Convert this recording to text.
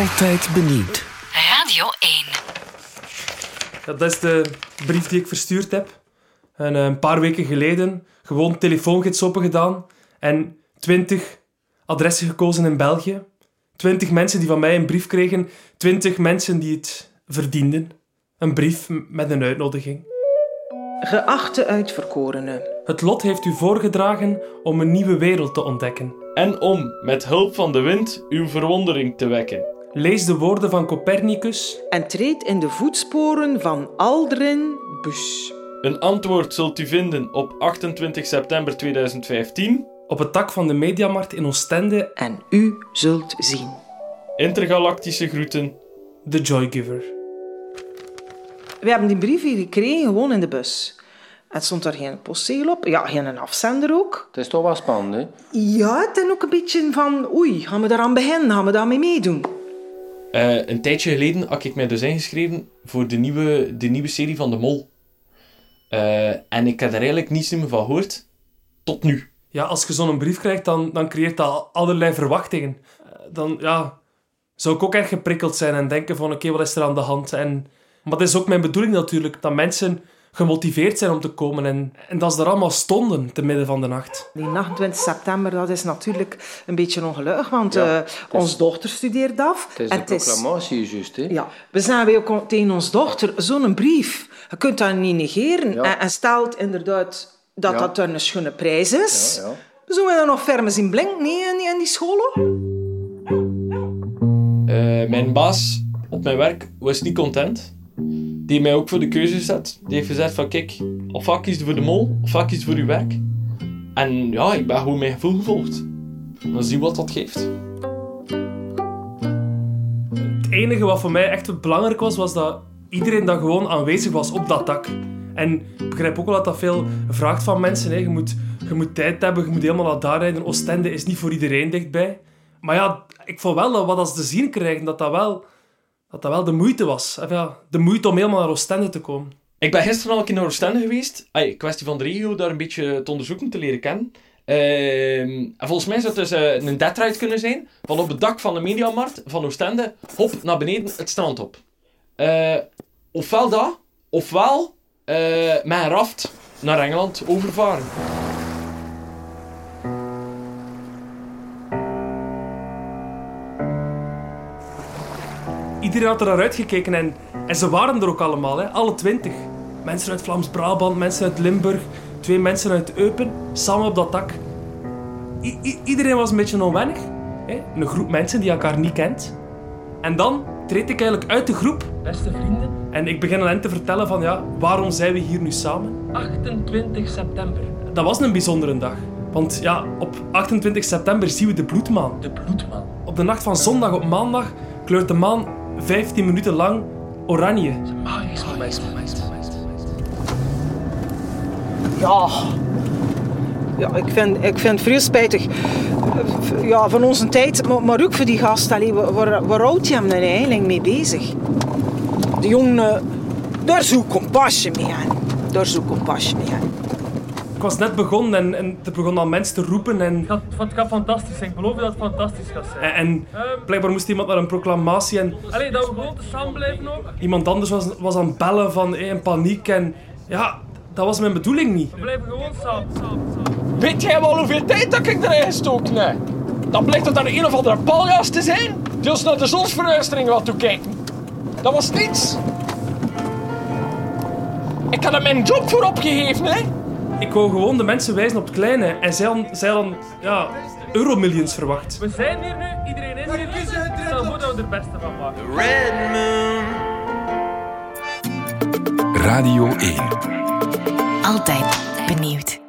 Altijd benieuwd. Radio 1. Ja, dat is de brief die ik verstuurd heb. En, eh, een paar weken geleden gewoon telefoongids opengedaan en 20 adressen gekozen in België. 20 mensen die van mij een brief kregen. 20 mensen die het verdienden. Een brief met een uitnodiging. Geachte uitverkorenen, Het lot heeft u voorgedragen om een nieuwe wereld te ontdekken. En om, met hulp van de wind, uw verwondering te wekken. Lees de woorden van Copernicus. en treed in de voetsporen van Aldrin Bus. Een antwoord zult u vinden op 28 september 2015. Op het dak van de Mediamarkt in Oostende, En u zult zien. Intergalactische groeten. The Joygiver. We hebben die brief hier gekregen, gewoon in de bus. Het stond daar geen postzegel op, ja, geen afzender ook. Het is toch wel spannend, hè? Ja, het is ook een beetje van, oei, gaan we daaraan beginnen, gaan we daarmee meedoen? Eh, een tijdje geleden had ik mij dus ingeschreven voor de nieuwe, de nieuwe serie van De Mol. Eh, en ik heb er eigenlijk niets meer van gehoord. Tot nu. Ja, als je zo'n brief krijgt, dan, dan creëert dat allerlei verwachtingen. Eh, Dan, ja, zou ik ook erg geprikkeld zijn en denken van, oké, wat is er aan de hand? En, maar het is ook mijn bedoeling natuurlijk, dat mensen gemotiveerd zijn om te komen en, en dat ze er allemaal stonden, te midden van de nacht. Die 28 september, dat is natuurlijk een beetje ongelukkig, want Ja, eh, is- onze dochter studeert af. Het is en de proclamatie, juist, hè? Ja, we wij ook tegen onze dochter, zo'n brief, je kunt dat niet negeren. Ja. En, en stelt inderdaad dat Ja. dat een schone prijs is. Ja, ja. Zullen we dan nog ferme zien blinken nee, in, in die scholen? Eh, mijn baas op mijn werk was niet content. Die mij ook voor de keuze gezet. Die heeft gezegd van, kijk, ofwel kies je voor de mol, ofwel kies je voor je werk. En ja, ik ben gewoon mijn gevoel gevolgd. Dan zie wat dat geeft. Het enige wat voor mij echt belangrijk was, was dat iedereen dan gewoon aanwezig was op dat dak. En ik begrijp ook wel dat dat veel vraagt van mensen. Hè. Je, moet, je moet tijd hebben, je moet helemaal naar daar rijden. Oostende is niet voor iedereen dichtbij. Maar ja, ik vond wel dat wat als te zien krijgen, dat dat wel, dat dat wel de moeite was. Ja, de moeite om helemaal naar Oostende te komen. Ik ben gisteren al een keer naar Oostende geweest. Ay, kwestie van de regio, daar een beetje te onderzoeken, te leren kennen. Ehm, en volgens mij zou het dus eh, een deadride kunnen zijn. Van op het dak van de Mediamarkt van Oostende, hop, naar beneden het strand op. Eh, ofwel dat, ofwel eh, met een raft naar Engeland overvaren. Iedereen had er naar uitgekeken en, en ze waren er ook allemaal, hè, alle twintig. Mensen uit Vlaams-Brabant, mensen uit Limburg, twee mensen uit Eupen, samen op dat dak. I- i- iedereen was een beetje onwennig. Hè? Een groep mensen die elkaar niet kent. En dan treed ik eigenlijk uit de groep, beste vrienden. En ik begin aan hen te vertellen van, ja, waarom zijn we hier nu samen? 28 september. Dat was een bijzondere dag. Want ja, op 28 september zien we de bloedmaan. De bloedmaan. Op de nacht van zondag op maandag kleurt de maan 15 minuten lang oranje. Ja. Ja, ik vind, ik vind het vrij spijtig. Eh, Ja, van onze tijd, maar, ook voor die gast. Allee, waar, waar, houdt hij hem dan eigenlijk mee bezig? De jongen, daar zoek compassie mee aan. Daar zoek compassie mee aan. Ik was net begonnen en, en er begonnen al mensen te roepen. En, Het, het gaat fantastisch zijn. Ik beloof je dat het fantastisch gaat zijn. en, en blijkbaar moest iemand naar een proclamatie en Allee, dat we gewoon te samen blijven ook. iemand anders was, was aan het bellen van eh, in paniek. En ja, dat was mijn bedoeling niet. We blijven gewoon samen. samen, samen. Weet jij wel hoeveel tijd dat ik erin gestoken heb? Dan blijkt het daar een of andere paljas te zijn die ons naar de zonsverduistering wat toekijken. Dat was niets. Ik had er mijn job voor opgegeven, hè. Ik wou gewoon de mensen wijzen op het kleine. En zij hadden, zij hadden ja, euromillions verwacht. We zijn hier nu, iedereen is hier. nu. Stel voor dat we er het beste van maken. Radio 1. Altijd benieuwd.